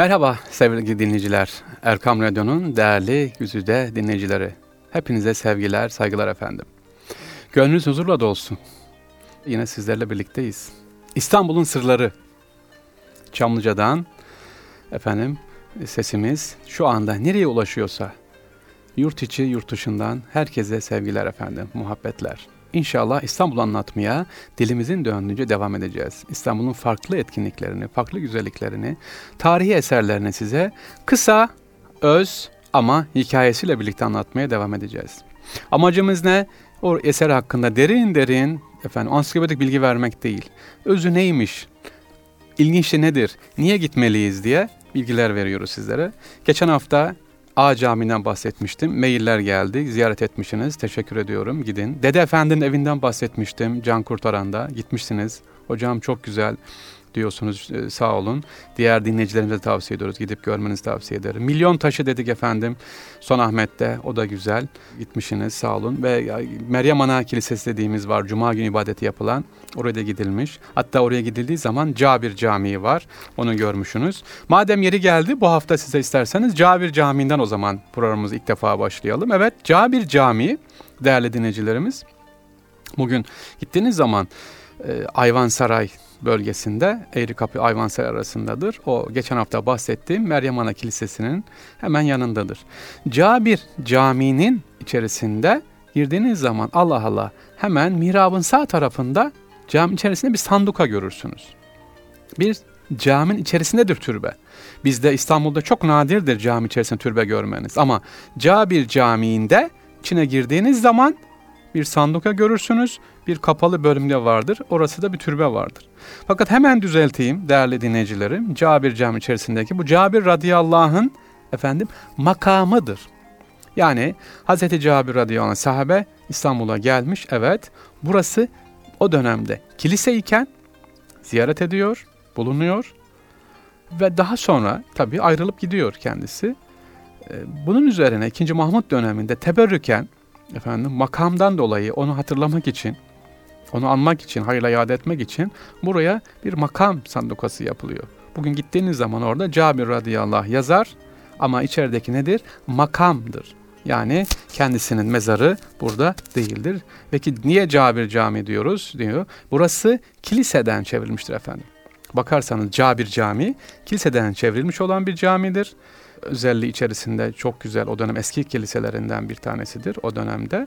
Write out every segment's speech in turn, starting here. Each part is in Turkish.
Merhaba sevgili dinleyiciler. Erkam Radyo'nun değerli güzide dinleyicileri. Hepinize sevgiler, saygılar efendim. Gönlünüz huzurla dolsun. Yine sizlerle birlikteyiz. İstanbul'un sırları. Çamlıca'dan efendim sesimiz şu anda nereye ulaşıyorsa yurt içi yurt dışından herkese sevgiler efendim, muhabbetler. İnşallah İstanbul anlatmaya dilimizin döndüğünce devam edeceğiz. İstanbul'un farklı etkinliklerini, farklı güzelliklerini, tarihi eserlerini size kısa, öz ama hikayesiyle birlikte anlatmaya devam edeceğiz. Amacımız ne? O eser hakkında derin derin efendim ansiklopedik bilgi vermek değil. Özü neymiş? İlginçli nedir? Niye gitmeliyiz diye bilgiler veriyoruz sizlere. Geçen hafta A Camii'nden bahsetmiştim. Mailler geldi. Ziyaret etmişsiniz. Teşekkür ediyorum. Gidin. Dede Efendi'nin evinden bahsetmiştim. Can Kurtaran'da. Gitmişsiniz. Hocam çok güzel diyorsunuz e, sağ olun. Diğer dinleyicilerimize tavsiye ediyoruz. Gidip görmenizi tavsiye ederim. Milyon taşı dedik efendim. Son Ahmet'te o da güzel. Gitmişsiniz sağ olun. Ve Meryem Ana Kilisesi dediğimiz var. Cuma günü ibadeti yapılan. Oraya da gidilmiş. Hatta oraya gidildiği zaman Cabir Camii var. Onu görmüşsünüz. Madem yeri geldi bu hafta size isterseniz Cabir Camii'nden o zaman programımızı ilk defa başlayalım. Evet Cabir Camii değerli dinleyicilerimiz. Bugün gittiğiniz zaman e, Ayvansaray bölgesinde Eğri Kapı Ayvansaray arasındadır. O geçen hafta bahsettiğim Meryem Ana Kilisesi'nin hemen yanındadır. Cabir Camii'nin içerisinde girdiğiniz zaman Allah Allah hemen mihrabın sağ tarafında cami içerisinde bir sanduka görürsünüz. Bir caminin içerisindedir türbe. Bizde İstanbul'da çok nadirdir cami içerisinde türbe görmeniz. Ama Cabir Camii'nde içine girdiğiniz zaman bir sanduka görürsünüz. Bir kapalı bölümde vardır. Orası da bir türbe vardır. Fakat hemen düzelteyim değerli dinleyicilerim. Cabir Cami içerisindeki bu Cabir radıyallahu efendim makamıdır. Yani Hazreti Cabir radıyallahu anh sahabe İstanbul'a gelmiş. Evet burası o dönemde kilise iken ziyaret ediyor, bulunuyor ve daha sonra tabii ayrılıp gidiyor kendisi. Bunun üzerine 2. Mahmut döneminde teberrüken efendim makamdan dolayı onu hatırlamak için, onu anmak için, hayırla yad etmek için buraya bir makam sandukası yapılıyor. Bugün gittiğiniz zaman orada Cabir radıyallahu yazar ama içerideki nedir? Makamdır. Yani kendisinin mezarı burada değildir. Peki niye Cabir Cami diyoruz diyor. Burası kiliseden çevrilmiştir efendim. Bakarsanız Cabir Cami kiliseden çevrilmiş olan bir camidir özelliği içerisinde çok güzel o dönem eski kiliselerinden bir tanesidir o dönemde.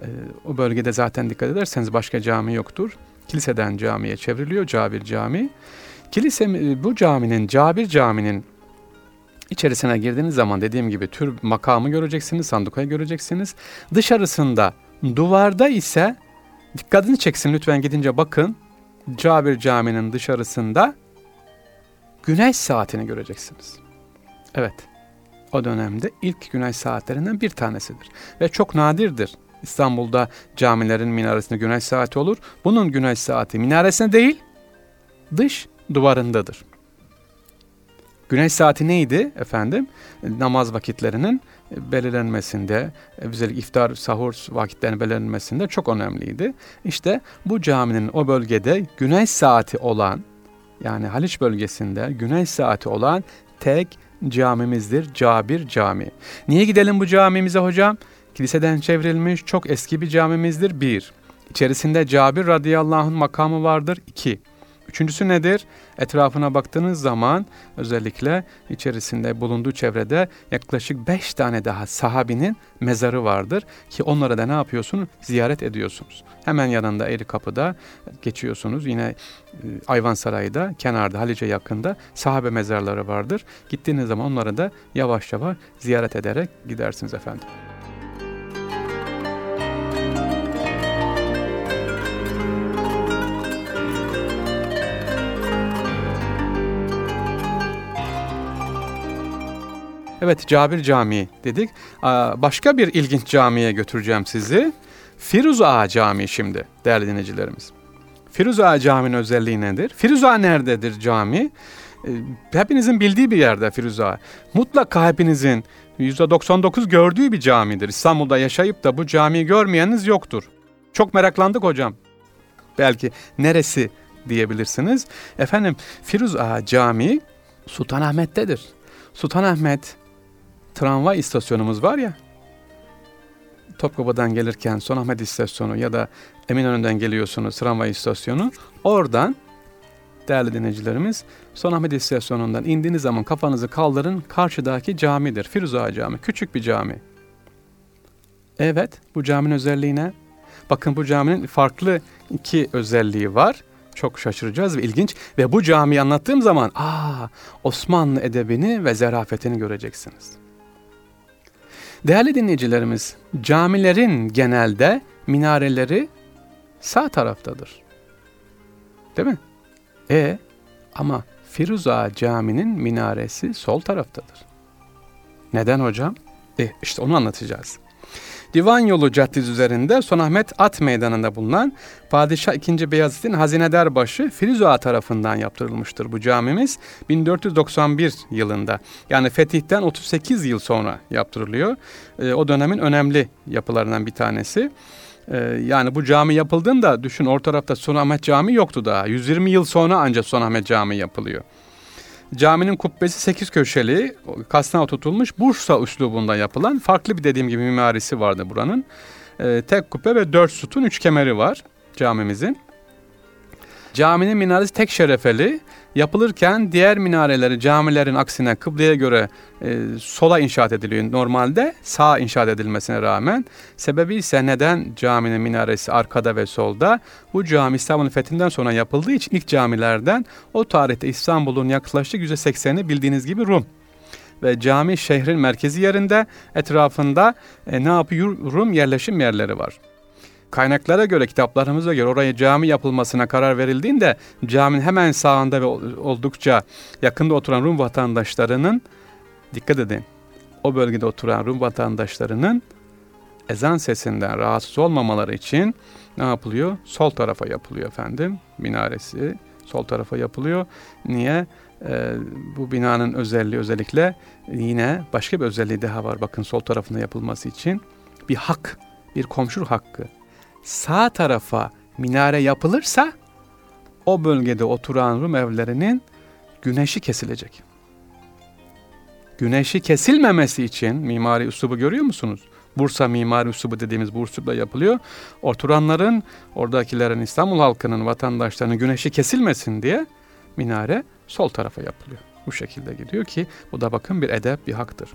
E, o bölgede zaten dikkat ederseniz başka cami yoktur. Kiliseden camiye çevriliyor Cabir Cami. Kilise bu caminin Cabir Cami'nin içerisine girdiğiniz zaman dediğim gibi tür makamı göreceksiniz, sandukayı göreceksiniz. Dışarısında duvarda ise dikkatini çeksin lütfen gidince bakın. Cabir Cami'nin dışarısında güneş saatini göreceksiniz. Evet o dönemde ilk güneş saatlerinden bir tanesidir. Ve çok nadirdir. İstanbul'da camilerin minaresinde güneş saati olur. Bunun güneş saati minaresinde değil, dış duvarındadır. Güneş saati neydi efendim? Namaz vakitlerinin belirlenmesinde, özellikle iftar, sahur vakitlerinin belirlenmesinde çok önemliydi. İşte bu caminin o bölgede güneş saati olan, yani Haliç bölgesinde güneş saati olan tek camimizdir. Cabir Cami. Niye gidelim bu camimize hocam? Kiliseden çevrilmiş çok eski bir camimizdir. Bir. İçerisinde Cabir radıyallahu anh makamı vardır. İki. Üçüncüsü nedir? Etrafına baktığınız zaman özellikle içerisinde bulunduğu çevrede yaklaşık beş tane daha sahabinin mezarı vardır ki onlara da ne yapıyorsunuz? Ziyaret ediyorsunuz. Hemen yanında Eri Kapı'da geçiyorsunuz. Yine e, Ayvansaray'da kenarda Halice yakında sahabe mezarları vardır. Gittiğiniz zaman onları da yavaş yavaş ziyaret ederek gidersiniz efendim. Evet Cabir Camii dedik. Başka bir ilginç camiye götüreceğim sizi. Firuz Ağa Camii şimdi değerli dinleyicilerimiz. Firuz Ağa Camii'nin özelliği nedir? Firuz Ağa nerededir cami? Ee, hepinizin bildiği bir yerde Firuz Ağa. Mutlaka hepinizin %99 gördüğü bir camidir. İstanbul'da yaşayıp da bu camiyi görmeyeniniz yoktur. Çok meraklandık hocam. Belki neresi diyebilirsiniz. Efendim Firuz Ağa Camii Sultanahmet'tedir. Sultanahmet tramvay istasyonumuz var ya. Topkapı'dan gelirken Sultanahmet istasyonu ya da Eminönü'nden geliyorsunuz tramvay istasyonu. Oradan değerli dinleyicilerimiz Sultanahmet istasyonundan indiğiniz zaman kafanızı kaldırın karşıdaki camidir. Firuza Cami. Küçük bir cami. Evet bu caminin özelliği ne? Bakın bu caminin farklı iki özelliği var. Çok şaşıracağız ve ilginç. Ve bu camiyi anlattığım zaman aa Osmanlı edebini ve zerafetini göreceksiniz. Değerli dinleyicilerimiz, camilerin genelde minareleri sağ taraftadır. Değil mi? E ama Firuza Camii'nin minaresi sol taraftadır. Neden hocam? E işte onu anlatacağız. Divan Yolu Caddesi üzerinde Sonahmet At Meydanı'nda bulunan Padişah II. Beyazıt'ın hazinedar başı Firuza tarafından yaptırılmıştır bu camimiz. 1491 yılında yani fetihten 38 yıl sonra yaptırılıyor. E, o dönemin önemli yapılarından bir tanesi. E, yani bu cami yapıldığında düşün orta tarafta Sonahmet Camii yoktu daha. 120 yıl sonra ancak Sonahmet Camii yapılıyor. Caminin kubbesi sekiz köşeli, kasna oturtulmuş Bursa üslubunda yapılan farklı bir dediğim gibi mimarisi vardı buranın. E, tek kubbe ve dört sütun, üç kemeri var camimizin. Caminin minaresi tek şerefeli. Yapılırken diğer minareleri camilerin aksine kıbleye göre e, sola inşaat ediliyor. Normalde sağ inşaat edilmesine rağmen. Sebebi ise neden caminin minaresi arkada ve solda? Bu cami İstanbul'un fethinden sonra yapıldığı için ilk camilerden o tarihte İstanbul'un yaklaşık %80'i bildiğiniz gibi Rum ve cami şehrin merkezi yerinde etrafında e, ne yapıyor? Rum yerleşim yerleri var kaynaklara göre, kitaplarımıza göre oraya cami yapılmasına karar verildiğinde caminin hemen sağında ve oldukça yakında oturan Rum vatandaşlarının dikkat edin. O bölgede oturan Rum vatandaşlarının ezan sesinden rahatsız olmamaları için ne yapılıyor? Sol tarafa yapılıyor efendim. Minaresi sol tarafa yapılıyor. Niye? Ee, bu binanın özelliği özellikle yine başka bir özelliği daha var. Bakın sol tarafında yapılması için bir hak, bir komşu hakkı sağ tarafa minare yapılırsa o bölgede oturan Rum evlerinin güneşi kesilecek. Güneşi kesilmemesi için mimari üslubu görüyor musunuz? Bursa mimari üslubu dediğimiz bu üslubla yapılıyor. Oturanların, oradakilerin, İstanbul halkının, vatandaşlarının güneşi kesilmesin diye minare sol tarafa yapılıyor. Bu şekilde gidiyor ki bu da bakın bir edep, bir haktır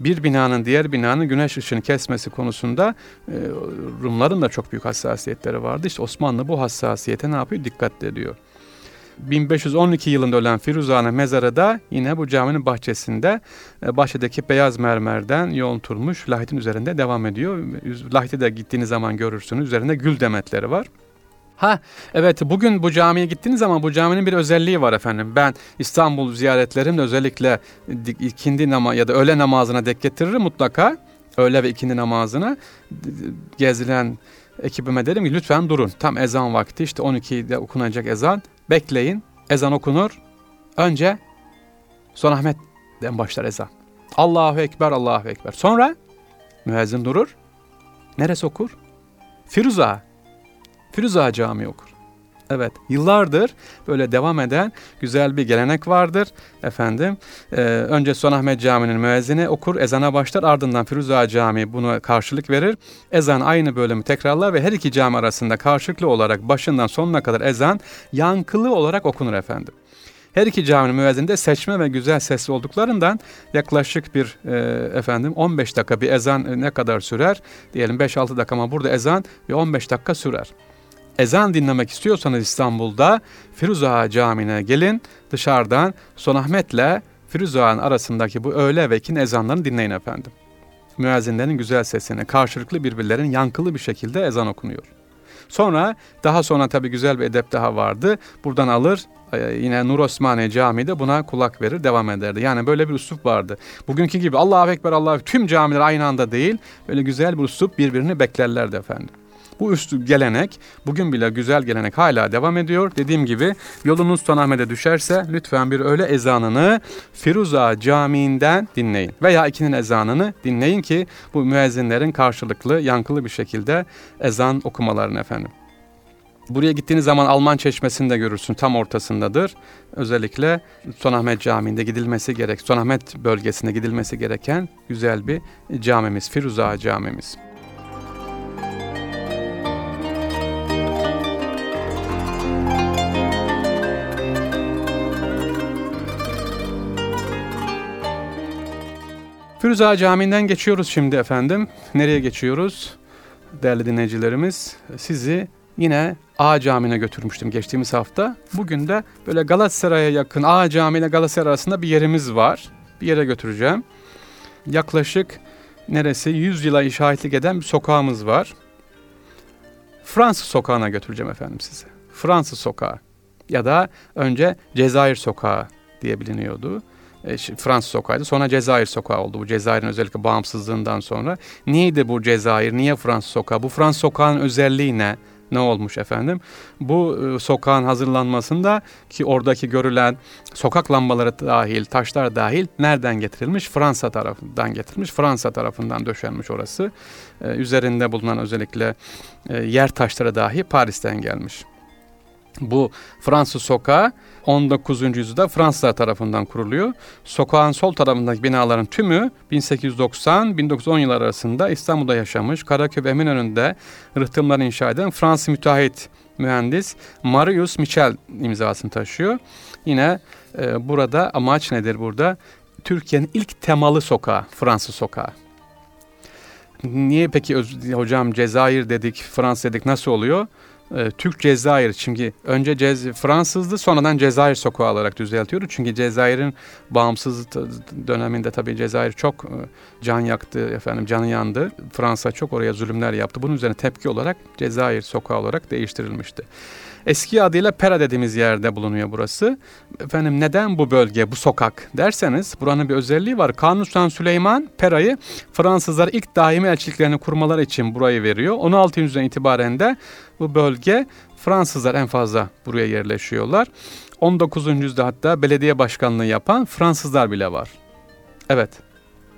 bir binanın diğer binanın güneş ışını kesmesi konusunda e, Rumların da çok büyük hassasiyetleri vardı. İşte Osmanlı bu hassasiyete ne yapıyor? Dikkat ediyor. 1512 yılında ölen Firuza'nın mezarı da yine bu caminin bahçesinde e, bahçedeki beyaz mermerden yoğuntulmuş lahitin üzerinde devam ediyor. Lahite de gittiğiniz zaman görürsünüz. Üzerinde gül demetleri var. Ha evet bugün bu camiye gittiğiniz zaman bu caminin bir özelliği var efendim. Ben İstanbul ziyaretlerimde özellikle ikindi nama ya da öğle namazına dek getiririm mutlaka. Öğle ve ikindi namazına gezilen ekibime dedim ki lütfen durun. Tam ezan vakti işte 12'de okunacak ezan. Bekleyin. Ezan okunur. Önce son Ahmet'den başlar ezan. Allahu Ekber, Allahu Ekber. Sonra müezzin durur. Neresi okur? Firuza. Firuza Camii okur. Evet, yıllardır böyle devam eden güzel bir gelenek vardır. Efendim, e, önce Sonahmet Camii'nin müezzini okur, ezana başlar. Ardından Firuza Camii buna karşılık verir. Ezan aynı bölümü tekrarlar ve her iki cami arasında karşılıklı olarak başından sonuna kadar ezan yankılı olarak okunur efendim. Her iki caminin müezzini seçme ve güzel sesli olduklarından yaklaşık bir e, efendim 15 dakika bir ezan ne kadar sürer? Diyelim 5-6 dakika ama burada ezan bir 15 dakika sürer ezan dinlemek istiyorsanız İstanbul'da Firuza Camii'ne gelin. Dışarıdan Sonahmet'le Firuza'nın arasındaki bu öğle ve ikin ezanlarını dinleyin efendim. Müezzinlerin güzel sesini karşılıklı birbirlerinin yankılı bir şekilde ezan okunuyor. Sonra daha sonra tabii güzel bir edep daha vardı. Buradan alır e, yine Nur Osmaniye Camii'de buna kulak verir devam ederdi. Yani böyle bir üslup vardı. Bugünkü gibi Allahu Ekber Allahu tüm camiler aynı anda değil. Böyle güzel bir üslup birbirini beklerlerdi efendim. Bu üstü gelenek, bugün bile güzel gelenek hala devam ediyor. Dediğim gibi yolunuz Sultanahmet'e düşerse lütfen bir öğle ezanını Firuza Camii'nden dinleyin. Veya ikinin ezanını dinleyin ki bu müezzinlerin karşılıklı, yankılı bir şekilde ezan okumalarını efendim. Buraya gittiğiniz zaman Alman Çeşmesi'ni de görürsün. Tam ortasındadır. Özellikle Sultanahmet Camii'nde gidilmesi gerek, Sultanahmet bölgesinde gidilmesi gereken güzel bir camimiz, Firuza Camimiz. Firuza Camii'nden geçiyoruz şimdi efendim. Nereye geçiyoruz? Değerli dinleyicilerimiz, sizi yine A Camii'ne götürmüştüm geçtiğimiz hafta. Bugün de böyle Galatasaray'a yakın A Camii ile Galatasaray arasında bir yerimiz var. Bir yere götüreceğim. Yaklaşık neresi 100 yıla şahitlik eden bir sokağımız var. Fransız sokağına götüreceğim efendim size. Fransız sokağı ya da önce Cezayir sokağı diye biliniyordu. E, Fransız sokağıydı. Sonra Cezayir sokağı oldu. Bu Cezayir'in özellikle bağımsızlığından sonra. Neydi bu Cezayir? Niye Fransız sokağı? Bu Fransız sokağın özelliği ne? ne olmuş efendim? Bu e, sokağın hazırlanmasında ki oradaki görülen sokak lambaları dahil, taşlar dahil nereden getirilmiş? Fransa tarafından getirilmiş. Fransa tarafından döşenmiş orası. E, üzerinde bulunan özellikle e, yer taşları dahi Paris'ten gelmiş. Bu Fransız sokağı 19. yüzyılda Fransızlar tarafından kuruluyor. Sokağın sol tarafındaki binaların tümü 1890-1910 yıllar arasında İstanbul'da yaşamış. Karaköy ve Eminönü'nde rıhtımlar inşa eden Fransız müteahhit mühendis Marius Michel imzasını taşıyor. Yine e, burada amaç nedir burada? Türkiye'nin ilk temalı sokağı, Fransız sokağı. Niye peki hocam Cezayir dedik, Fransa dedik nasıl oluyor? E, Türk Cezayir çünkü önce Cez Fransızdı sonradan Cezayir sokağı olarak düzeltiyoruz. Çünkü Cezayir'in bağımsız döneminde tabii Cezayir çok e, can yaktı efendim canı yandı. Fransa çok oraya zulümler yaptı. Bunun üzerine tepki olarak Cezayir sokağı olarak değiştirilmişti. Eski adıyla Pera dediğimiz yerde bulunuyor burası. Efendim neden bu bölge, bu sokak derseniz buranın bir özelliği var. Kanuni Sultan Süleyman Pera'yı Fransızlar ilk daimi elçiliklerini kurmaları için burayı veriyor. 16. yüzyıldan itibaren de bu bölge Fransızlar en fazla buraya yerleşiyorlar. 19. yüzyılda hatta belediye başkanlığı yapan Fransızlar bile var. Evet,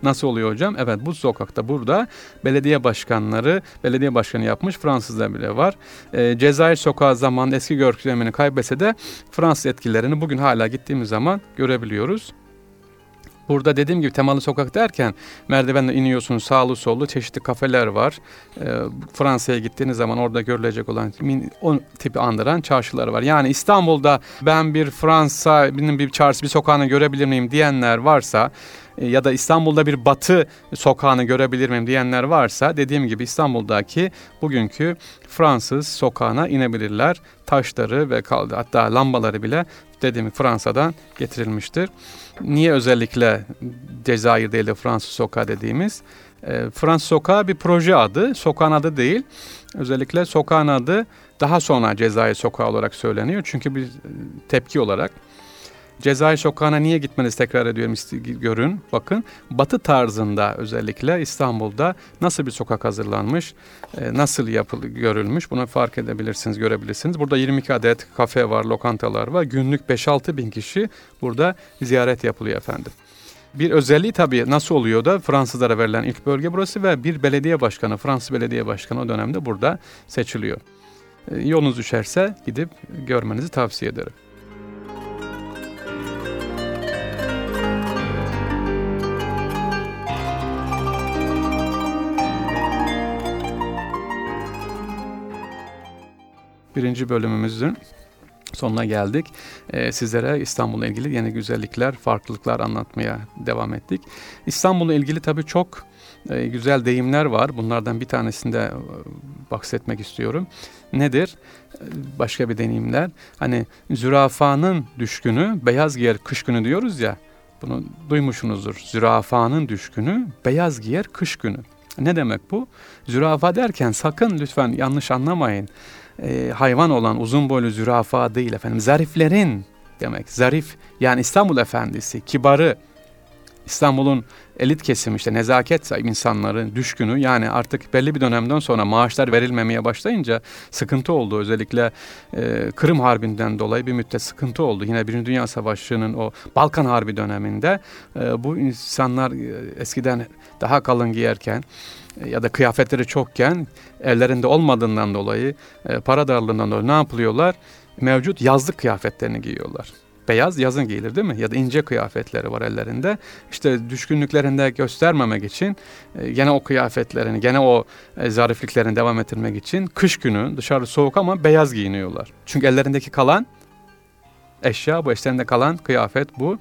Nasıl oluyor hocam? Evet bu sokakta burada belediye başkanları, belediye başkanı yapmış Fransızlar bile var. E, Cezayir sokağı zaman eski görkemini kaybetse de Fransız etkilerini bugün hala gittiğimiz zaman görebiliyoruz. Burada dediğim gibi temalı sokak derken merdivenle iniyorsunuz sağlı sollu çeşitli kafeler var. E, Fransa'ya gittiğiniz zaman orada görülecek olan o tipi andıran çarşılar var. Yani İstanbul'da ben bir Fransa'nın bir çarşı bir sokağını görebilir miyim diyenler varsa ya da İstanbul'da bir batı sokağını görebilir miyim diyenler varsa dediğim gibi İstanbul'daki bugünkü Fransız sokağına inebilirler. Taşları ve kaldı hatta lambaları bile dediğim Fransa'dan getirilmiştir. Niye özellikle Cezayir değil de Fransız sokağı dediğimiz? E, Fransız sokağı bir proje adı, sokağın adı değil. Özellikle sokağın adı daha sonra Cezayir sokağı olarak söyleniyor. Çünkü bir tepki olarak Cezayir sokağına niye gitmeniz tekrar ediyorum görün. Bakın batı tarzında özellikle İstanbul'da nasıl bir sokak hazırlanmış, e, nasıl yapılı görülmüş bunu fark edebilirsiniz, görebilirsiniz. Burada 22 adet kafe var, lokantalar var. Günlük 5-6 bin kişi burada ziyaret yapılıyor efendim. Bir özelliği tabii nasıl oluyor da Fransızlara verilen ilk bölge burası ve bir belediye başkanı, Fransız belediye başkanı o dönemde burada seçiliyor. E, yolunuz düşerse gidip görmenizi tavsiye ederim. Birinci bölümümüzün sonuna geldik. Ee, sizlere İstanbul'la ilgili yeni güzellikler, farklılıklar anlatmaya devam ettik. İstanbul'la ilgili tabii çok e, güzel deyimler var. Bunlardan bir tanesinde e, bahsetmek istiyorum. Nedir? E, başka bir deneyimler. Hani zürafanın düşkünü, beyaz giyer kış günü diyoruz ya. Bunu duymuşsunuzdur. Zürafanın düşkünü, beyaz giyer kış günü. Ne demek bu? Zürafa derken sakın lütfen yanlış anlamayın e, hayvan olan uzun boylu zürafa değil efendim. Zariflerin demek. Zarif yani İstanbul efendisi, kibarı, İstanbul'un elit kesimi işte nezaket sahibi insanların düşkünü yani artık belli bir dönemden sonra maaşlar verilmemeye başlayınca sıkıntı oldu. Özellikle e, Kırım Harbi'nden dolayı bir müddet sıkıntı oldu. Yine Birinci Dünya Savaşı'nın o Balkan Harbi döneminde e, bu insanlar e, eskiden daha kalın giyerken ya da kıyafetleri çokken ellerinde olmadığından dolayı e, para darlığından dolayı ne yapılıyorlar? Mevcut yazlık kıyafetlerini giyiyorlar beyaz yazın giyilir değil mi? Ya da ince kıyafetleri var ellerinde. İşte düşkünlüklerinde göstermemek için e, gene o kıyafetlerini, gene o e, zarifliklerini devam ettirmek için kış günü dışarı soğuk ama beyaz giyiniyorlar. Çünkü ellerindeki kalan eşya bu, ellerinde kalan kıyafet bu.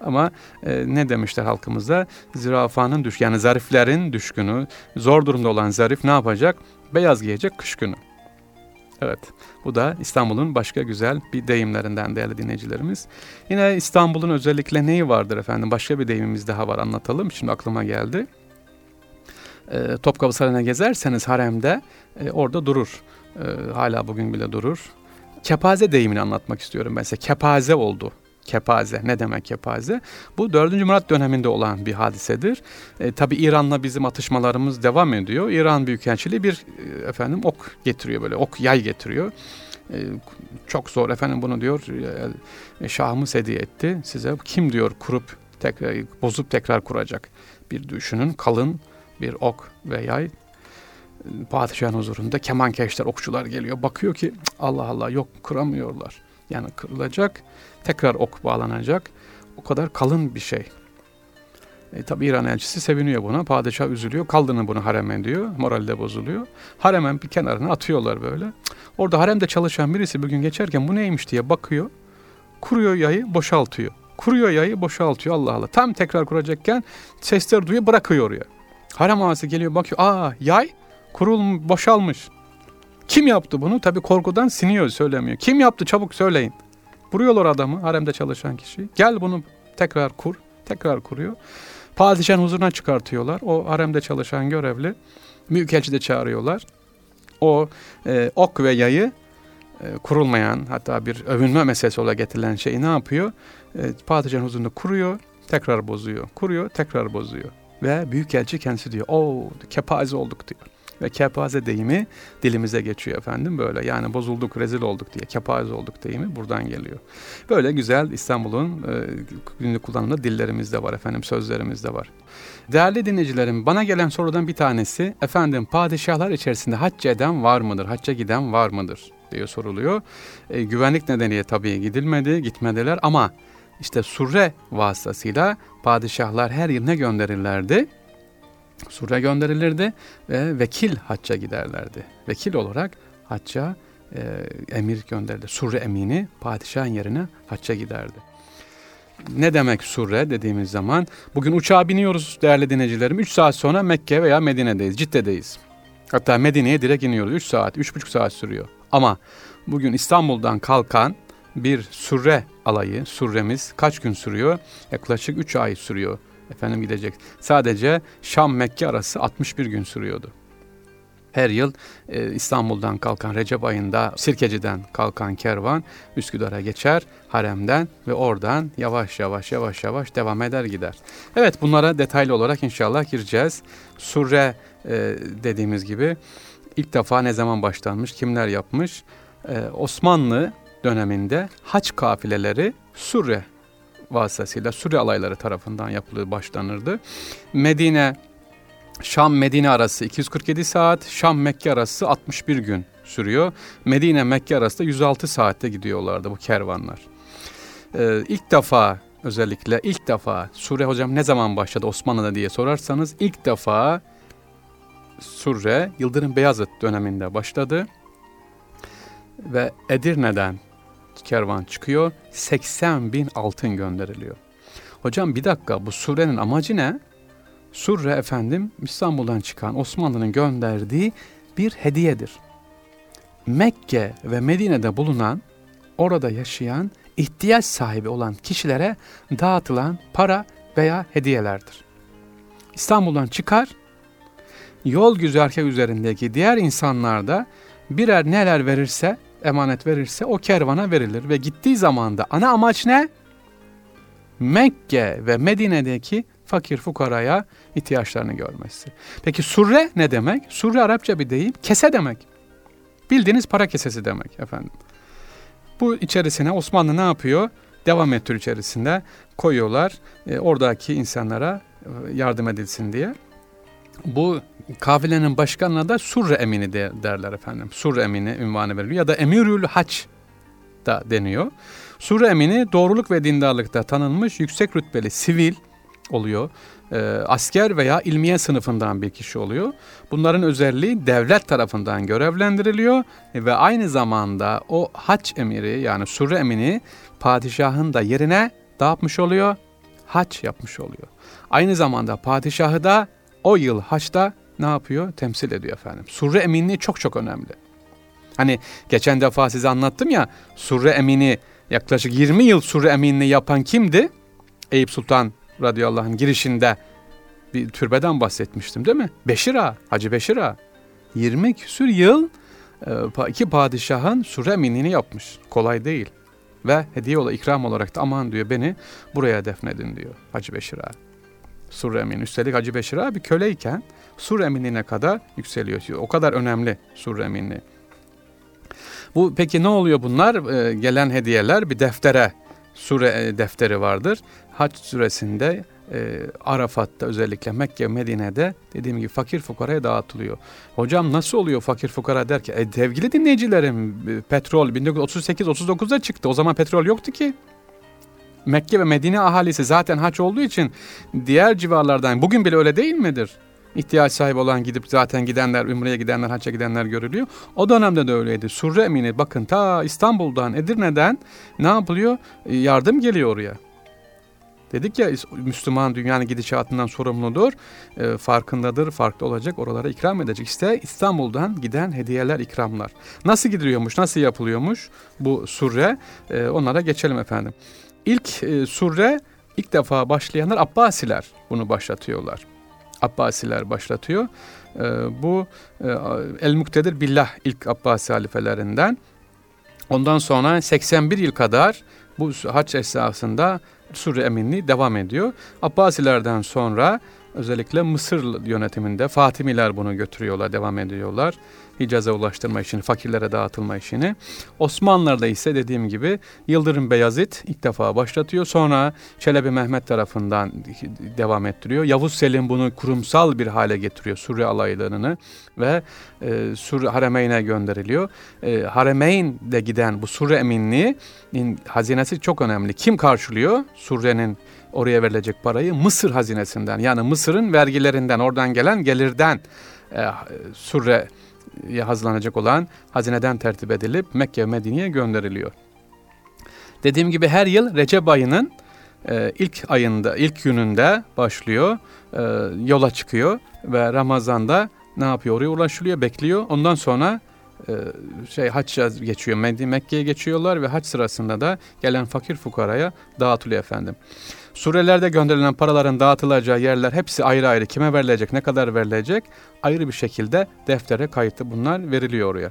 Ama e, ne demişler halkımızda? Zürafanın düş yani zariflerin düşkünü, zor durumda olan zarif ne yapacak? Beyaz giyecek kış günü. Evet, bu da İstanbul'un başka güzel bir deyimlerinden değerli dinleyicilerimiz. Yine İstanbul'un özellikle neyi vardır efendim? Başka bir deyimimiz daha var anlatalım. Şimdi aklıma geldi. E, Topkapı Sarayı'na gezerseniz haremde e, orada durur. E, hala bugün bile durur. Kepaze deyimini anlatmak istiyorum ben size. Kepaze oldu kepaze. Ne demek kepaze? Bu 4. Murat döneminde olan bir hadisedir. E, Tabi İran'la bizim atışmalarımız devam ediyor. İran Büyükelçiliği bir e, efendim ok getiriyor böyle ok yay getiriyor. E, çok zor efendim bunu diyor e, Şahımız hediye etti size. Kim diyor kurup tekrar bozup tekrar kuracak. Bir düşünün kalın bir ok ve yay padişahın huzurunda kemankeşler, okçular geliyor. Bakıyor ki Allah Allah yok kuramıyorlar. Yani kırılacak, tekrar ok bağlanacak. O kadar kalın bir şey. E, tabi İran elçisi seviniyor buna. Padişah üzülüyor. Kaldırın bunu hareme diyor. Morali de bozuluyor. Haremen bir kenarına atıyorlar böyle. Orada haremde çalışan birisi bugün geçerken bu neymiş diye bakıyor. Kuruyor yayı boşaltıyor. Kuruyor yayı boşaltıyor Allah Allah. Tam tekrar kuracakken sesler duyuyor bırakıyor oraya. Harem ağası geliyor bakıyor. Aa yay kurul boşalmış. Kim yaptı bunu? Tabi korkudan siniyor söylemiyor. Kim yaptı çabuk söyleyin. Vuruyorlar adamı haremde çalışan kişi. Gel bunu tekrar kur. Tekrar kuruyor. Padişahın huzuruna çıkartıyorlar. O haremde çalışan görevli. Büyükelçi de çağırıyorlar. O e, ok ve yayı e, kurulmayan hatta bir övünme meselesi olarak getirilen şeyi ne yapıyor? E, padişahın huzurunda kuruyor, tekrar bozuyor. Kuruyor, tekrar bozuyor. Ve büyükelçi kendisi diyor, o kepaze olduk diyor. Ve kepaze deyimi dilimize geçiyor efendim böyle. Yani bozulduk, rezil olduk diye kepaze olduk deyimi buradan geliyor. Böyle güzel İstanbul'un e, günlük kullanımda dillerimizde var efendim, sözlerimizde var. Değerli dinleyicilerim bana gelen sorudan bir tanesi efendim padişahlar içerisinde hacca eden var mıdır? Hacca giden var mıdır? diye soruluyor. E, güvenlik nedeniyle tabii gidilmedi, gitmediler ama işte surre vasıtasıyla padişahlar her yıl ne gönderirlerdi? Sur'a gönderilirdi ve vekil hacca giderlerdi. Vekil olarak hacca e, emir gönderdi. Surre emini padişahın yerine hacca giderdi. Ne demek surre dediğimiz zaman bugün uçağa biniyoruz değerli dinleyicilerim. 3 saat sonra Mekke veya Medine'deyiz, Cidde'deyiz. Hatta Medine'ye direkt iniyoruz. 3 saat, 3,5 saat sürüyor. Ama bugün İstanbul'dan kalkan bir surre alayı, surremiz kaç gün sürüyor? Yaklaşık 3 ay sürüyor efendim gidecek. Sadece Şam-Mekke arası 61 gün sürüyordu. Her yıl e, İstanbul'dan kalkan Recep ayında Sirkeci'den kalkan kervan Üsküdar'a geçer haremden ve oradan yavaş yavaş yavaş yavaş devam eder gider. Evet bunlara detaylı olarak inşallah gireceğiz. Surre e, dediğimiz gibi ilk defa ne zaman başlanmış, kimler yapmış? E, Osmanlı döneminde haç kafileleri Surre vasıtasıyla Suriye alayları tarafından yapılır başlanırdı. Medine Şam-Medine arası 247 saat, Şam-Mekke arası 61 gün sürüyor. Medine-Mekke arası da 106 saatte gidiyorlardı bu kervanlar. Ee, ilk defa özellikle ilk defa Sure hocam ne zaman başladı Osmanlı'da diye sorarsanız ilk defa Sure Yıldırım Beyazıt döneminde başladı. Ve Edirne'den kervan çıkıyor. 80 bin altın gönderiliyor. Hocam bir dakika bu surenin amacı ne? Surre efendim İstanbul'dan çıkan Osmanlı'nın gönderdiği bir hediyedir. Mekke ve Medine'de bulunan, orada yaşayan, ihtiyaç sahibi olan kişilere dağıtılan para veya hediyelerdir. İstanbul'dan çıkar, yol güzergahı üzerindeki diğer insanlar da birer neler verirse emanet verirse o kervana verilir ve gittiği zaman da ana amaç ne? Mekke ve Medine'deki fakir fukaraya ihtiyaçlarını görmesi. Peki surre ne demek? Surre Arapça bir deyim, kese demek. Bildiğiniz para kesesi demek efendim. Bu içerisine Osmanlı ne yapıyor? Devam ettiriyor içerisinde koyuyorlar e, oradaki insanlara e, yardım edilsin diye. Bu kafilenin başkanına da Surre Emini de, derler efendim. Surre Emini ünvanı veriliyor ya da Emirül Haç da deniyor. Surre Emini doğruluk ve dindarlıkta tanınmış yüksek rütbeli sivil oluyor. E, asker veya ilmiye sınıfından bir kişi oluyor. Bunların özelliği devlet tarafından görevlendiriliyor ve aynı zamanda o haç emiri yani surre emini padişahın da yerine dağıtmış oluyor? Haç yapmış oluyor. Aynı zamanda padişahı da o yıl haçta ne yapıyor? Temsil ediyor efendim. Surre eminliği çok çok önemli. Hani geçen defa size anlattım ya surre emini yaklaşık 20 yıl surre eminliği yapan kimdi? Eyüp Sultan radıyallahu anh girişinde bir türbeden bahsetmiştim değil mi? Beşir Hacı Beşir Ağa. 20 küsür yıl e, iki padişahın surre eminliğini yapmış. Kolay değil. Ve hediye olarak, ikram olarak da aman diyor beni buraya defnedin diyor Hacı Beşir. Sur Emin. Üstelik Hacı Beşir Ağa bir köleyken Sur Eminliğine kadar yükseliyor. O kadar önemli Sur Eminliği. Bu peki ne oluyor bunlar? Ee, gelen hediyeler bir deftere, sure e, defteri vardır. Hac süresinde e, Arafat'ta özellikle Mekke, Medine'de dediğim gibi fakir fukaraya dağıtılıyor. Hocam nasıl oluyor fakir fukara derken? E, sevgili dinleyicilerim petrol 1938-39'da çıktı. O zaman petrol yoktu ki. Mekke ve Medine ahalisi zaten haç olduğu için diğer civarlardan bugün bile öyle değil midir? ihtiyaç sahibi olan gidip zaten gidenler, Ümre'ye gidenler, hacca gidenler görülüyor. O dönemde de öyleydi. Surre Emini bakın ta İstanbul'dan, Edirne'den ne yapılıyor? E, yardım geliyor oraya. Dedik ya Müslüman dünyanın gidişatından sorumludur, e, farkındadır, farklı olacak, oralara ikram edecek. İşte İstanbul'dan giden hediyeler, ikramlar. Nasıl gidiliyormuş, nasıl yapılıyormuş bu surre? E, onlara geçelim efendim. İlk e, surre ilk defa başlayanlar Abbasiler bunu başlatıyorlar. Abbasiler başlatıyor. E, bu e, El Muktedir Billah ilk Abbasi halifelerinden. Ondan sonra 81 yıl kadar bu haç esasında Sure eminliği devam ediyor. Abbasilerden sonra özellikle Mısır yönetiminde Fatimiler bunu götürüyorlar, devam ediyorlar. Hicaz'a ulaştırma işini, fakirlere dağıtılma işini. Osmanlılar'da ise dediğim gibi Yıldırım Beyazıt ilk defa başlatıyor. Sonra Çelebi Mehmet tarafından devam ettiriyor. Yavuz Selim bunu kurumsal bir hale getiriyor Surre alaylarını ve e, Surre Haremeyn'e gönderiliyor. E, Haremeyn'de giden bu Surre eminliği hazinesi çok önemli. Kim karşılıyor? Surre'nin oraya verilecek parayı Mısır hazinesinden yani Mısır'ın vergilerinden oradan gelen gelirden e, Surre hazırlanacak olan hazineden tertip edilip Mekke ve Medine'ye gönderiliyor. Dediğim gibi her yıl Recep ayının e, ilk ayında, ilk gününde başlıyor, e, yola çıkıyor ve Ramazan'da ne yapıyor? Oraya ulaşılıyor, bekliyor. Ondan sonra e, şey hacca geçiyor, Mekke'ye geçiyorlar ve hac sırasında da gelen fakir fukaraya dağıtılıyor efendim. Surelerde gönderilen paraların dağıtılacağı yerler hepsi ayrı ayrı kime verilecek, ne kadar verilecek ayrı bir şekilde deftere kayıtlı bunlar veriliyor oraya.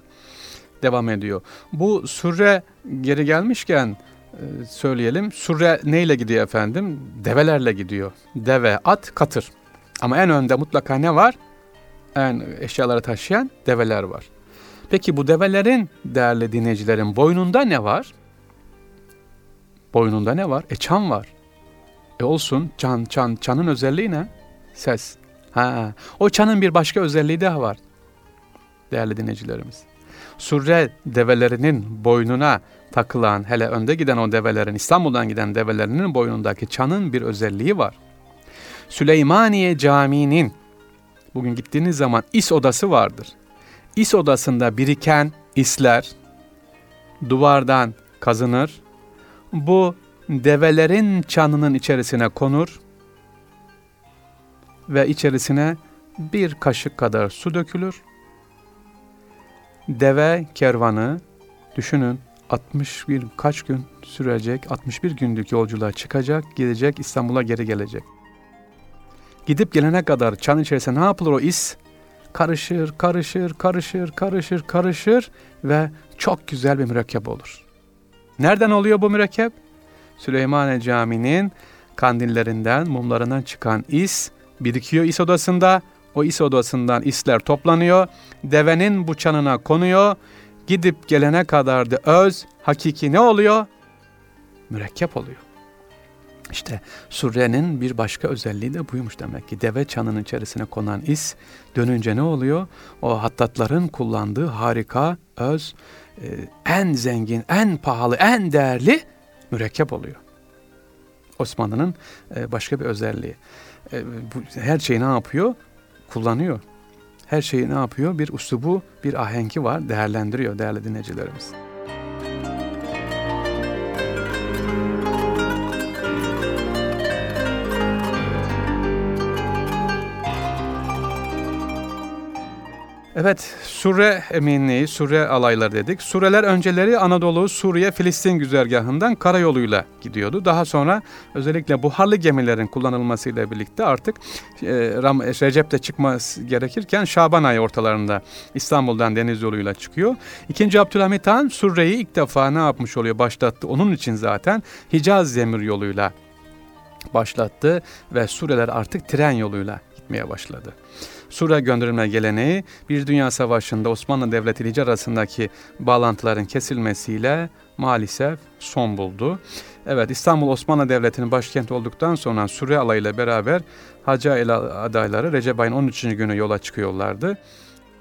Devam ediyor. Bu sure geri gelmişken e, söyleyelim. Sure neyle gidiyor efendim? Develerle gidiyor. Deve, at, katır. Ama en önde mutlaka ne var? En eşyaları taşıyan develer var. Peki bu develerin değerli dinleyicilerin boynunda ne var? Boynunda ne var? E var. E olsun çan çan çanın özelliği ne? Ses. Ha, o çanın bir başka özelliği daha var. Değerli dinleyicilerimiz. Surre develerinin boynuna takılan hele önde giden o develerin İstanbul'dan giden develerinin boynundaki çanın bir özelliği var. Süleymaniye Camii'nin bugün gittiğiniz zaman is odası vardır. İs odasında biriken isler duvardan kazınır. Bu develerin çanının içerisine konur ve içerisine bir kaşık kadar su dökülür. Deve kervanı düşünün 61 kaç gün sürecek 61 günlük yolculuğa çıkacak gidecek İstanbul'a geri gelecek. Gidip gelene kadar çan içerisinde ne yapılır o is? Karışır, karışır, karışır, karışır, karışır ve çok güzel bir mürekkep olur. Nereden oluyor bu mürekkep? Süleymaniye Camii'nin kandillerinden, mumlarından çıkan is birikiyor is odasında. O is odasından isler toplanıyor. Devenin bu çanına konuyor. Gidip gelene kadar da öz, hakiki ne oluyor? Mürekkep oluyor. İşte surrenin bir başka özelliği de buymuş demek ki. Deve çanının içerisine konan is dönünce ne oluyor? O hattatların kullandığı harika, öz, e, en zengin, en pahalı, en değerli mürekkep oluyor. Osmanlı'nın e, başka bir özelliği. E, her şeyi ne yapıyor? Kullanıyor. Her şeyi ne yapıyor? Bir usubu, bir ahenki var, değerlendiriyor değerli dinleyicilerimiz. Evet, sure eminliği, sure alayları dedik. Sureler önceleri Anadolu, Suriye, Filistin güzergahından karayoluyla gidiyordu. Daha sonra özellikle buharlı gemilerin kullanılmasıyla birlikte artık e, Recep'te çıkması gerekirken Şaban ayı ortalarında İstanbul'dan deniz yoluyla çıkıyor. İkinci Abdülhamit Han Surre'yi ilk defa ne yapmış oluyor, başlattı. Onun için zaten Hicaz demir yoluyla başlattı ve sureler artık tren yoluyla gitmeye başladı. Sura gönderilme geleneği bir dünya savaşında Osmanlı Devleti ile arasındaki bağlantıların kesilmesiyle maalesef son buldu. Evet İstanbul Osmanlı Devleti'nin başkenti olduktan sonra Suriye alayıyla beraber Hacı adayları Recep ayın 13. günü yola çıkıyorlardı.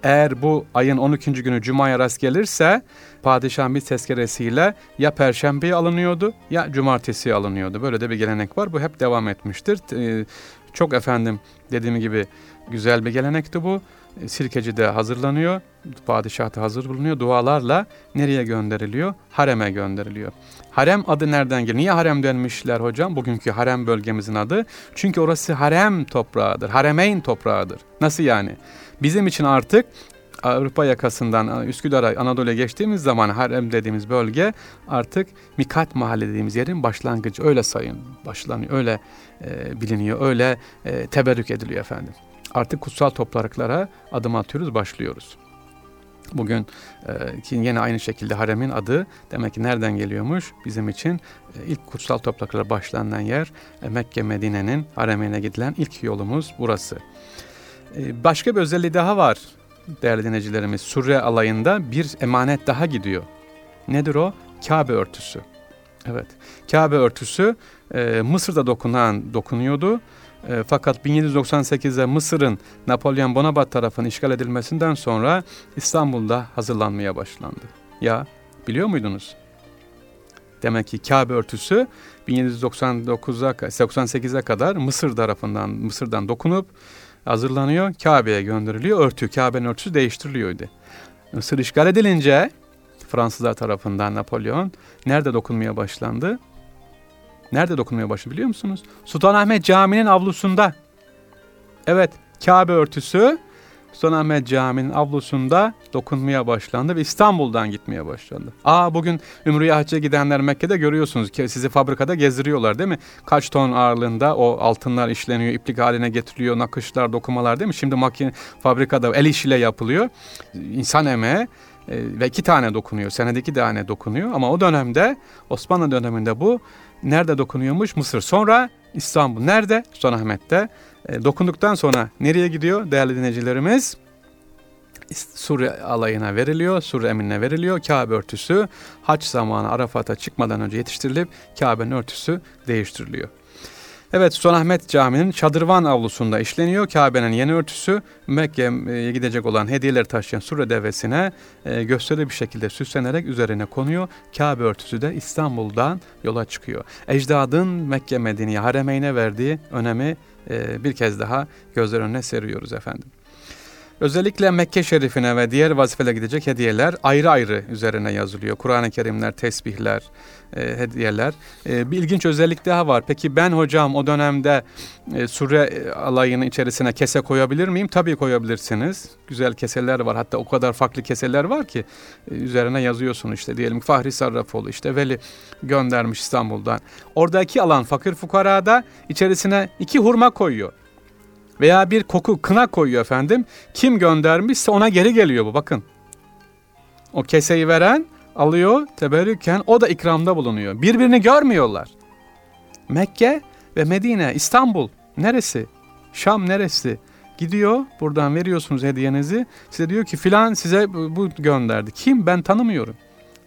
Eğer bu ayın 12. günü Cuma'ya rast gelirse padişahın bir tezkeresiyle ya Perşembe'ye alınıyordu ya Cumartesi'ye alınıyordu. Böyle de bir gelenek var. Bu hep devam etmiştir. Çok efendim dediğim gibi güzel bir gelenekti bu. E, Sirkeci'de hazırlanıyor, padişah da hazır bulunuyor. Dualarla nereye gönderiliyor? Harem'e gönderiliyor. Harem adı nereden geliyor? Niye harem denmişler hocam? Bugünkü harem bölgemizin adı. Çünkü orası harem toprağıdır. Haremeyn toprağıdır. Nasıl yani? Bizim için artık Avrupa yakasından Üsküdar'a Anadolu'ya geçtiğimiz zaman harem dediğimiz bölge artık Mikat Mahalle dediğimiz yerin başlangıcı. Öyle sayın başlanıyor, öyle e, biliniyor, öyle e, teberrük ediliyor efendim. Artık kutsal topraklara adım atıyoruz, başlıyoruz. Bugün e, ki yine aynı şekilde haremin adı demek ki nereden geliyormuş? Bizim için e, ilk kutsal topraklara başlanan yer e, Mekke Medine'nin haremine gidilen ilk yolumuz burası. E, başka bir özelliği daha var değerli dinleyicilerimiz. Surre alayında bir emanet daha gidiyor. Nedir o? Kabe örtüsü. Evet. Kabe örtüsü e, Mısır'da dokunan dokunuyordu. E, fakat 1798'de Mısır'ın Napolyon Bonaparte tarafından işgal edilmesinden sonra İstanbul'da hazırlanmaya başlandı. Ya biliyor muydunuz? Demek ki Kabe örtüsü 1799'a 88'e kadar Mısır tarafından Mısır'dan dokunup hazırlanıyor, Kabe'ye gönderiliyor. Örtü, Kabe'nin örtüsü değiştiriliyordu. Mısır işgal edilince Fransızlar tarafından Napolyon nerede dokunmaya başlandı? Nerede dokunmaya başladı biliyor musunuz? Sultanahmet Camii'nin avlusunda. Evet, Kabe örtüsü Sultanahmet Camii'nin avlusunda dokunmaya başlandı ve İstanbul'dan gitmeye başlandı. Aa bugün Ümrüye Hacca gidenler Mekke'de görüyorsunuz ki sizi fabrikada gezdiriyorlar değil mi? Kaç ton ağırlığında o altınlar işleniyor, iplik haline getiriliyor, nakışlar, dokumalar değil mi? Şimdi makine fabrikada el işiyle yapılıyor. İnsan emeği e, ve iki tane dokunuyor. Senede iki tane dokunuyor ama o dönemde Osmanlı döneminde bu nerede dokunuyormuş? Mısır. Sonra İstanbul. Nerede? Sultanahmet'te. E, dokunduktan sonra nereye gidiyor değerli dinleyicilerimiz? Suriye alayına veriliyor, Suriye eminine veriliyor. Kabe örtüsü haç zamanı Arafat'a çıkmadan önce yetiştirilip Kabe'nin örtüsü değiştiriliyor. Evet Sultanahmet Camii'nin çadırvan avlusunda işleniyor. Kabe'nin yeni örtüsü Mekke'ye gidecek olan hediyeleri taşıyan Sure devesine e, gösterili bir şekilde süslenerek üzerine konuyor. Kabe örtüsü de İstanbul'dan yola çıkıyor. Ecdadın Mekke Medine'ye haremeyne verdiği önemi e, bir kez daha gözler önüne seriyoruz efendim. Özellikle Mekke Şerifine ve diğer vazifelere gidecek hediyeler ayrı ayrı üzerine yazılıyor. Kur'an-ı Kerimler, tesbihler, e, hediyeler. E, bir ilginç özellik daha var. Peki ben hocam o dönemde e, sure alayının içerisine kese koyabilir miyim? Tabii koyabilirsiniz. Güzel keseler var. Hatta o kadar farklı keseler var ki e, üzerine yazıyorsun işte diyelim Fahri Sarrafoğlu işte Veli göndermiş İstanbul'dan. Oradaki alan fakir fukarada içerisine iki hurma koyuyor veya bir koku kına koyuyor efendim. Kim göndermişse ona geri geliyor bu bakın. O keseyi veren alıyor teberrüken o da ikramda bulunuyor. Birbirini görmüyorlar. Mekke ve Medine, İstanbul neresi? Şam neresi? Gidiyor buradan veriyorsunuz hediyenizi. Size diyor ki filan size bu gönderdi. Kim? Ben tanımıyorum.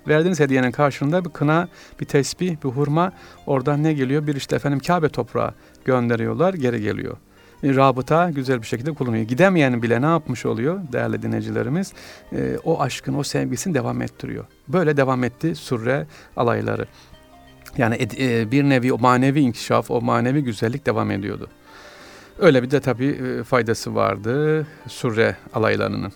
Verdiğiniz hediyenin karşılığında bir kına, bir tesbih, bir hurma oradan ne geliyor? Bir işte efendim Kabe toprağı gönderiyorlar geri geliyor. E, rabıta güzel bir şekilde kullanıyor. Gidemeyen bile ne yapmış oluyor değerli dinleyicilerimiz? E, o aşkın, o sevgisini devam ettiriyor. Böyle devam etti surre alayları. Yani e, bir nevi o manevi inkişaf, o manevi güzellik devam ediyordu. Öyle bir de tabii e, faydası vardı surre alaylarının.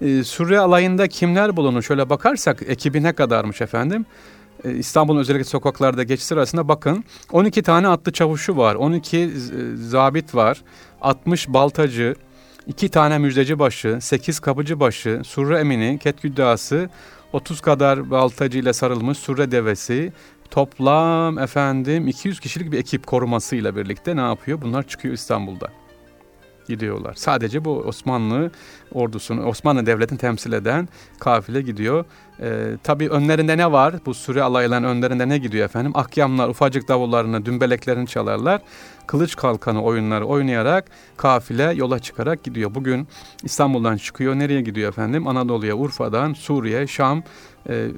E, surre alayında kimler bulunur? Şöyle bakarsak ekibi ne kadarmış efendim? İstanbul'un özellikle sokaklarda geçiş sırasında bakın 12 tane atlı çavuşu var, 12 e, zabit var, 60 baltacı, 2 tane müjdeci başı, 8 kapıcı başı, surre emini, ketgüddası, 30 kadar baltacı ile sarılmış surre devesi, toplam efendim 200 kişilik bir ekip korumasıyla birlikte ne yapıyor? Bunlar çıkıyor İstanbul'da gidiyorlar. Sadece bu Osmanlı ordusunu, Osmanlı devletini temsil eden kafile gidiyor. Ee, tabii önlerinde ne var? Bu Suri alayların önlerinde ne gidiyor efendim? Akyamlar ufacık davullarını, dümbeleklerini çalarlar. Kılıç kalkanı oyunları oynayarak kafile yola çıkarak gidiyor. Bugün İstanbul'dan çıkıyor. Nereye gidiyor efendim? Anadolu'ya, Urfa'dan, Suriye, Şam, e,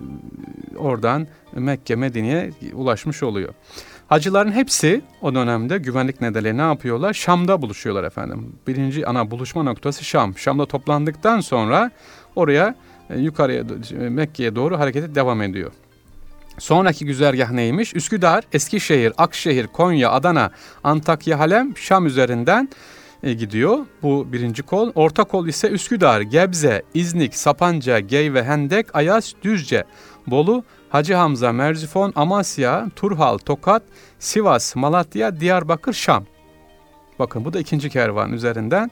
oradan Mekke, Medine'ye ulaşmış oluyor. Hacıların hepsi o dönemde güvenlik nedeniyle ne yapıyorlar? Şam'da buluşuyorlar efendim. Birinci ana buluşma noktası Şam. Şam'da toplandıktan sonra oraya e, yukarıya e, Mekke'ye doğru harekete devam ediyor. Sonraki güzergah neymiş? Üsküdar, Eskişehir, Akşehir, Konya, Adana, Antakya, Halem, Şam üzerinden e, gidiyor. Bu birinci kol. Orta kol ise Üsküdar, Gebze, İznik, Sapanca, Geyve, Hendek, Ayas, Düzce, Bolu, Hacı Hamza, Merzifon, Amasya, Turhal, Tokat, Sivas, Malatya, Diyarbakır, Şam. Bakın bu da ikinci kervan üzerinden.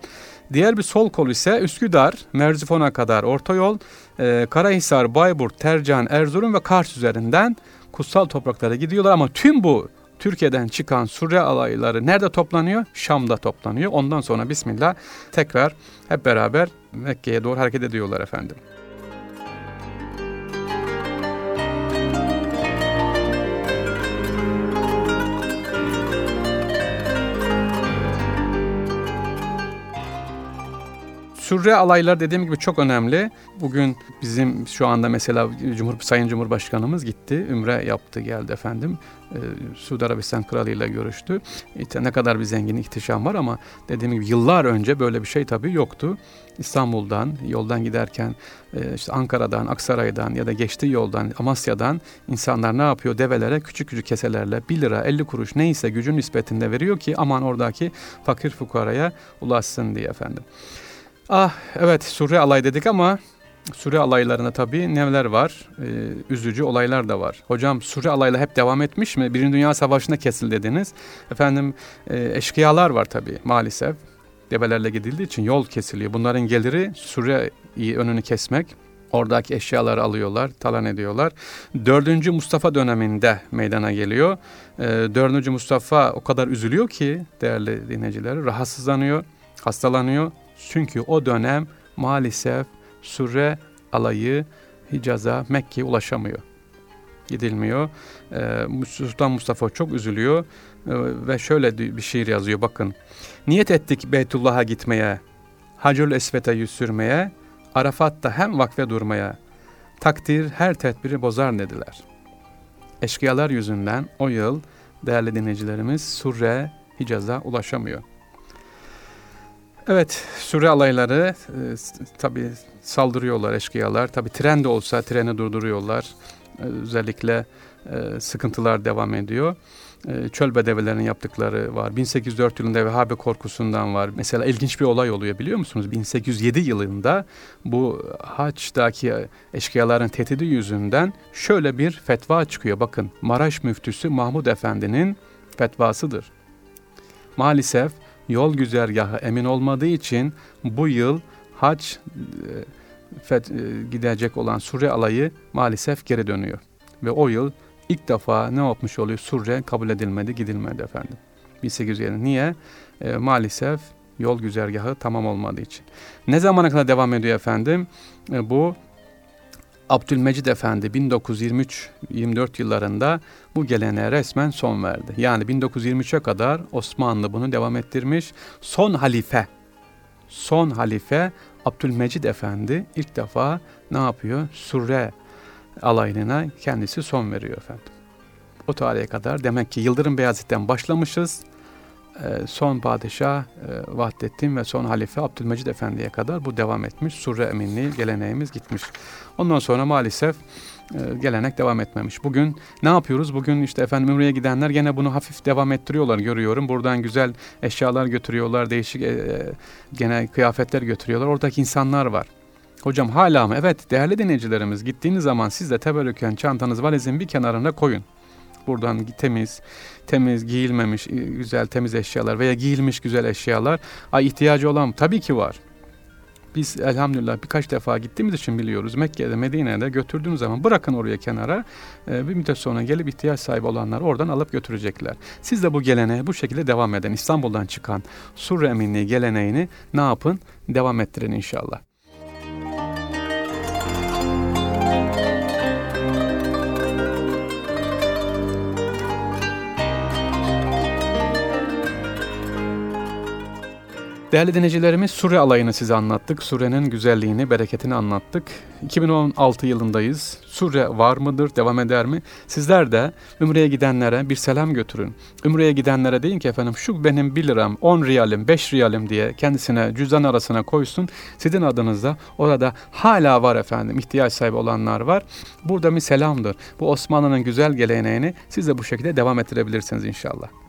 Diğer bir sol kol ise Üsküdar, Merzifon'a kadar orta yol, e, Karahisar, Bayburt, Tercan, Erzurum ve Kars üzerinden kutsal topraklara gidiyorlar ama tüm bu Türkiye'den çıkan Surre alayları nerede toplanıyor? Şam'da toplanıyor. Ondan sonra Bismillah tekrar hep beraber Mekke'ye doğru hareket ediyorlar efendim. Sürre alaylar dediğim gibi çok önemli. Bugün bizim şu anda mesela Cumhur, Sayın Cumhurbaşkanımız gitti, ümre yaptı geldi efendim. Ee, Suudi Arabistan Kralı ile görüştü. İşte ne kadar bir zengin ihtişam var ama dediğim gibi yıllar önce böyle bir şey tabii yoktu. İstanbul'dan, yoldan giderken e, işte Ankara'dan, Aksaray'dan ya da geçtiği yoldan, Amasya'dan insanlar ne yapıyor? Develere küçük küçük keselerle 1 lira 50 kuruş neyse gücün nispetinde veriyor ki aman oradaki fakir fukaraya ulaşsın diye efendim. Ah evet Suriye alay dedik ama Suriye alaylarında tabii neler var? Ee, üzücü olaylar da var. Hocam Suriye alayla hep devam etmiş mi? Birinci Dünya Savaşı'nda kesildi dediniz. Efendim e, eşkıyalar var tabii maalesef. Develerle gidildiği için yol kesiliyor. Bunların geliri Suriye'yi önünü kesmek. Oradaki eşyaları alıyorlar, talan ediyorlar. Dördüncü Mustafa döneminde meydana geliyor. Ee, dördüncü Mustafa o kadar üzülüyor ki değerli dinleyiciler rahatsızlanıyor, hastalanıyor çünkü o dönem maalesef Sure alayı Hicaz'a, Mekke'ye ulaşamıyor. Gidilmiyor. Ee, Sultan Mustafa çok üzülüyor ee, ve şöyle bir şiir yazıyor bakın. Niyet ettik Beytullah'a gitmeye, Hacül Esvet'e yüz sürmeye, Arafat'ta hem vakfe durmaya. Takdir her tedbiri bozar dediler. Eşkıyalar yüzünden o yıl değerli dinleyicilerimiz Surre Hicaz'a ulaşamıyor. Evet, Suriye alayları e, tabi saldırıyorlar eşkıyalar. Tabi tren de olsa treni durduruyorlar. E, özellikle e, sıkıntılar devam ediyor. E, çöl bedevilerinin yaptıkları var. 1804 yılında Vehhabe korkusundan var. Mesela ilginç bir olay oluyor biliyor musunuz? 1807 yılında bu Haç'taki eşkıyaların tehdidi yüzünden şöyle bir fetva çıkıyor. Bakın Maraş müftüsü Mahmud Efendi'nin fetvasıdır. Maalesef yol güzergahı emin olmadığı için bu yıl hac e, e, gidecek olan Surre alayı maalesef geri dönüyor. Ve o yıl ilk defa ne yapmış oluyor? Surre kabul edilmedi, gidilmedi efendim. 1807. Niye? E, maalesef yol güzergahı tamam olmadığı için. Ne zamana kadar devam ediyor efendim? E, bu Abdülmecid Efendi 1923-24 yıllarında bu geleneğe resmen son verdi. Yani 1923'e kadar Osmanlı bunu devam ettirmiş. Son halife, son halife Abdülmecid Efendi ilk defa ne yapıyor? Surre alayına kendisi son veriyor efendim. O tarihe kadar demek ki Yıldırım Beyazıt'tan başlamışız. Ee, son padişah e, Vahdettin ve son halife Abdülmecid Efendi'ye kadar bu devam etmiş. Surre eminliği geleneğimiz gitmiş. Ondan sonra maalesef e, gelenek devam etmemiş. Bugün ne yapıyoruz? Bugün işte efendim Ümre'ye gidenler gene bunu hafif devam ettiriyorlar görüyorum. Buradan güzel eşyalar götürüyorlar, değişik e, gene kıyafetler götürüyorlar. Oradaki insanlar var. Hocam hala mı? Evet değerli dinleyicilerimiz gittiğiniz zaman siz de teberrüken çantanız valizin bir kenarına koyun. Buradan temiz, temiz, giyilmemiş, güzel, temiz eşyalar veya giyilmiş güzel eşyalar. Ay ihtiyacı olan tabii ki var. Biz elhamdülillah birkaç defa gittiğimiz için biliyoruz. Mekke'de, Medine'de götürdüğünüz zaman bırakın oraya kenara. E, bir müddet sonra gelip ihtiyaç sahibi olanlar oradan alıp götürecekler. Siz de bu geleneğe bu şekilde devam edin. İstanbul'dan çıkan Surre Eminliği geleneğini ne yapın? Devam ettirin inşallah. Değerli dinleyicilerimiz Sure alayını size anlattık. Sure'nin güzelliğini, bereketini anlattık. 2016 yılındayız. Sure var mıdır, devam eder mi? Sizler de Ümre'ye gidenlere bir selam götürün. Ümre'ye gidenlere deyin ki efendim şu benim 1 liram, 10 riyalim, 5 riyalim diye kendisine cüzdan arasına koysun. Sizin adınızda orada hala var efendim ihtiyaç sahibi olanlar var. Burada bir selamdır. Bu Osmanlı'nın güzel geleneğini siz de bu şekilde devam ettirebilirsiniz inşallah.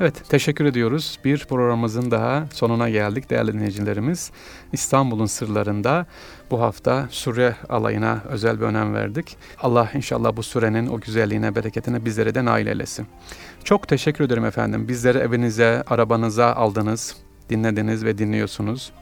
Evet, teşekkür ediyoruz. Bir programımızın daha sonuna geldik değerli dinleyicilerimiz. İstanbul'un sırlarında bu hafta Sure alayına özel bir önem verdik. Allah inşallah bu sürenin o güzelliğine, bereketine bizlere de nail eylesin. Çok teşekkür ederim efendim. Bizleri evinize, arabanıza aldınız, dinlediniz ve dinliyorsunuz.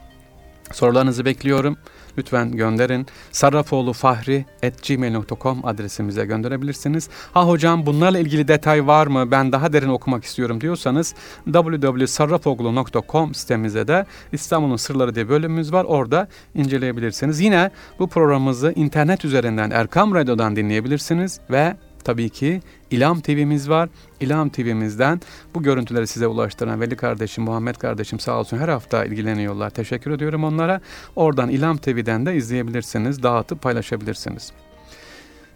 Sorularınızı bekliyorum. Lütfen gönderin. sarrafoğlufahri.gmail.com adresimize gönderebilirsiniz. Ha hocam bunlarla ilgili detay var mı? Ben daha derin okumak istiyorum diyorsanız www.sarrafoğlu.com sitemize de İstanbul'un Sırları diye bölümümüz var. Orada inceleyebilirsiniz. Yine bu programımızı internet üzerinden Erkam Radyo'dan dinleyebilirsiniz ve tabii ki İlham TV'miz var. İlham TV'mizden bu görüntüleri size ulaştıran Veli kardeşim, Muhammed kardeşim sağ olsun her hafta ilgileniyorlar. Teşekkür ediyorum onlara. Oradan İlham TV'den de izleyebilirsiniz, dağıtıp paylaşabilirsiniz.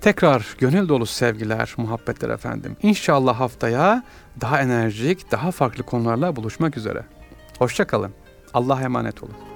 Tekrar gönül dolu sevgiler, muhabbetler efendim. İnşallah haftaya daha enerjik, daha farklı konularla buluşmak üzere. Hoşçakalın. Allah'a emanet olun.